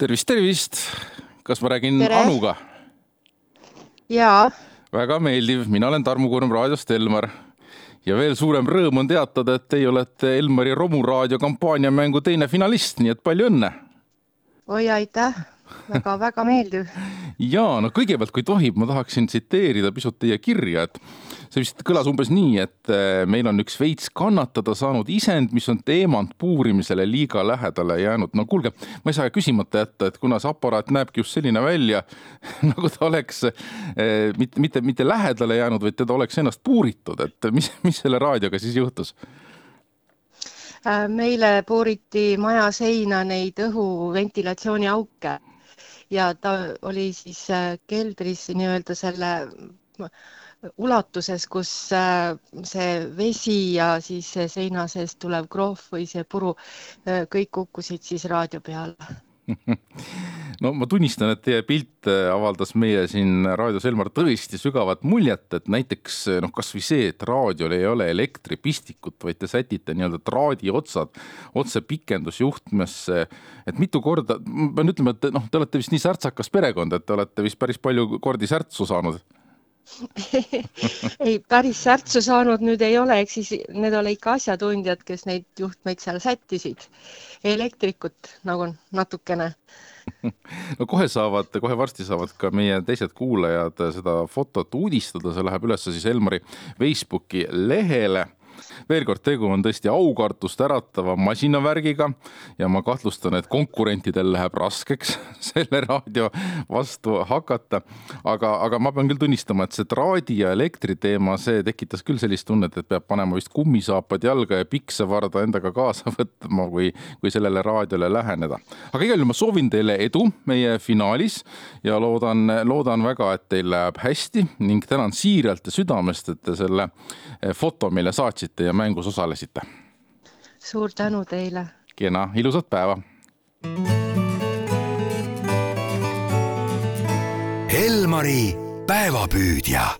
tervist, tervist. kas ma räägin Tere. Anuga? jaa, väga meeldiv, mina olen Tarmo Kurm raadiost Elmar. ja veel suurem rõõm on teatada, et teie olete Elmari Romuraadio kampaaniamängu teine finalist, nii et palju õnne. oi aitäh väga-väga meeldiv. ja no kõigepealt, kui tohib, ma tahaksin tsiteerida pisut teie kirja, et see vist kõlas umbes nii, et eh, meil on üks veits kannatada saanud isend, mis on teemant puurimisele liiga lähedale jäänud. no kuulge, ma ei saa küsimata jätta, et kuna see aparaat näebki just selline välja, nagu ta oleks eh, mitte, mitte, mitte lähedale jäänud, vaid teda oleks ennast puuritud, et mis, mis selle raadioga siis juhtus? Äh, meile puuriti maja seina neid õhuventilatsiooniauke ja ta oli siis äh, keldris nii-öelda selle ulatuses, kus äh, see vesi ja siis see seina seest tulev krohv või see puru, kõik kukkusid siis raadio peale no ma tunnistan, et teie pilt avaldas meie siin raadios Elmar tõesti sügavat muljet, et näiteks noh, kasvõi see, et raadiol ei ole elektripistikut, vaid te sätite nii-öelda traadi otsad otse pikendusjuhtmesse. et mitu korda, ma pean ütlema, et noh, te olete vist nii särtsakas perekond, et te olete vist päris palju kordi särtsu saanud ei, päris särtsu saanud nüüd ei ole, eks siis need ole ikka asjatundjad, kes neid juhtmeid seal sättisid. elektrikut nagu natukene. no kohe saavad, kohe varsti saavad ka meie teised kuulajad seda fotot uudistada, see läheb üles siis Elmari Facebooki lehele veel kord, tegu on tõesti aukartust äratava masinavärgiga ja ma kahtlustan, et konkurentidel läheb raskeks selle raadio vastu hakata. aga, aga ma pean küll tunnistama, et see traadi ja elektri teema, see tekitas küll sellist tunnet, et peab panema vist kummisaapad jalga ja piksevarda endaga kaasa võtma, kui, kui sellele raadiole läheneda. aga igal juhul ma soovin teile edu meie finaalis ja loodan, loodan väga, et teil läheb hästi ning tänan siiralt ja südamest, et te selle foto meile saatsite ja mängus osalesite. suur tänu teile. kena, ilusat päeva. Elmari päevapüüdja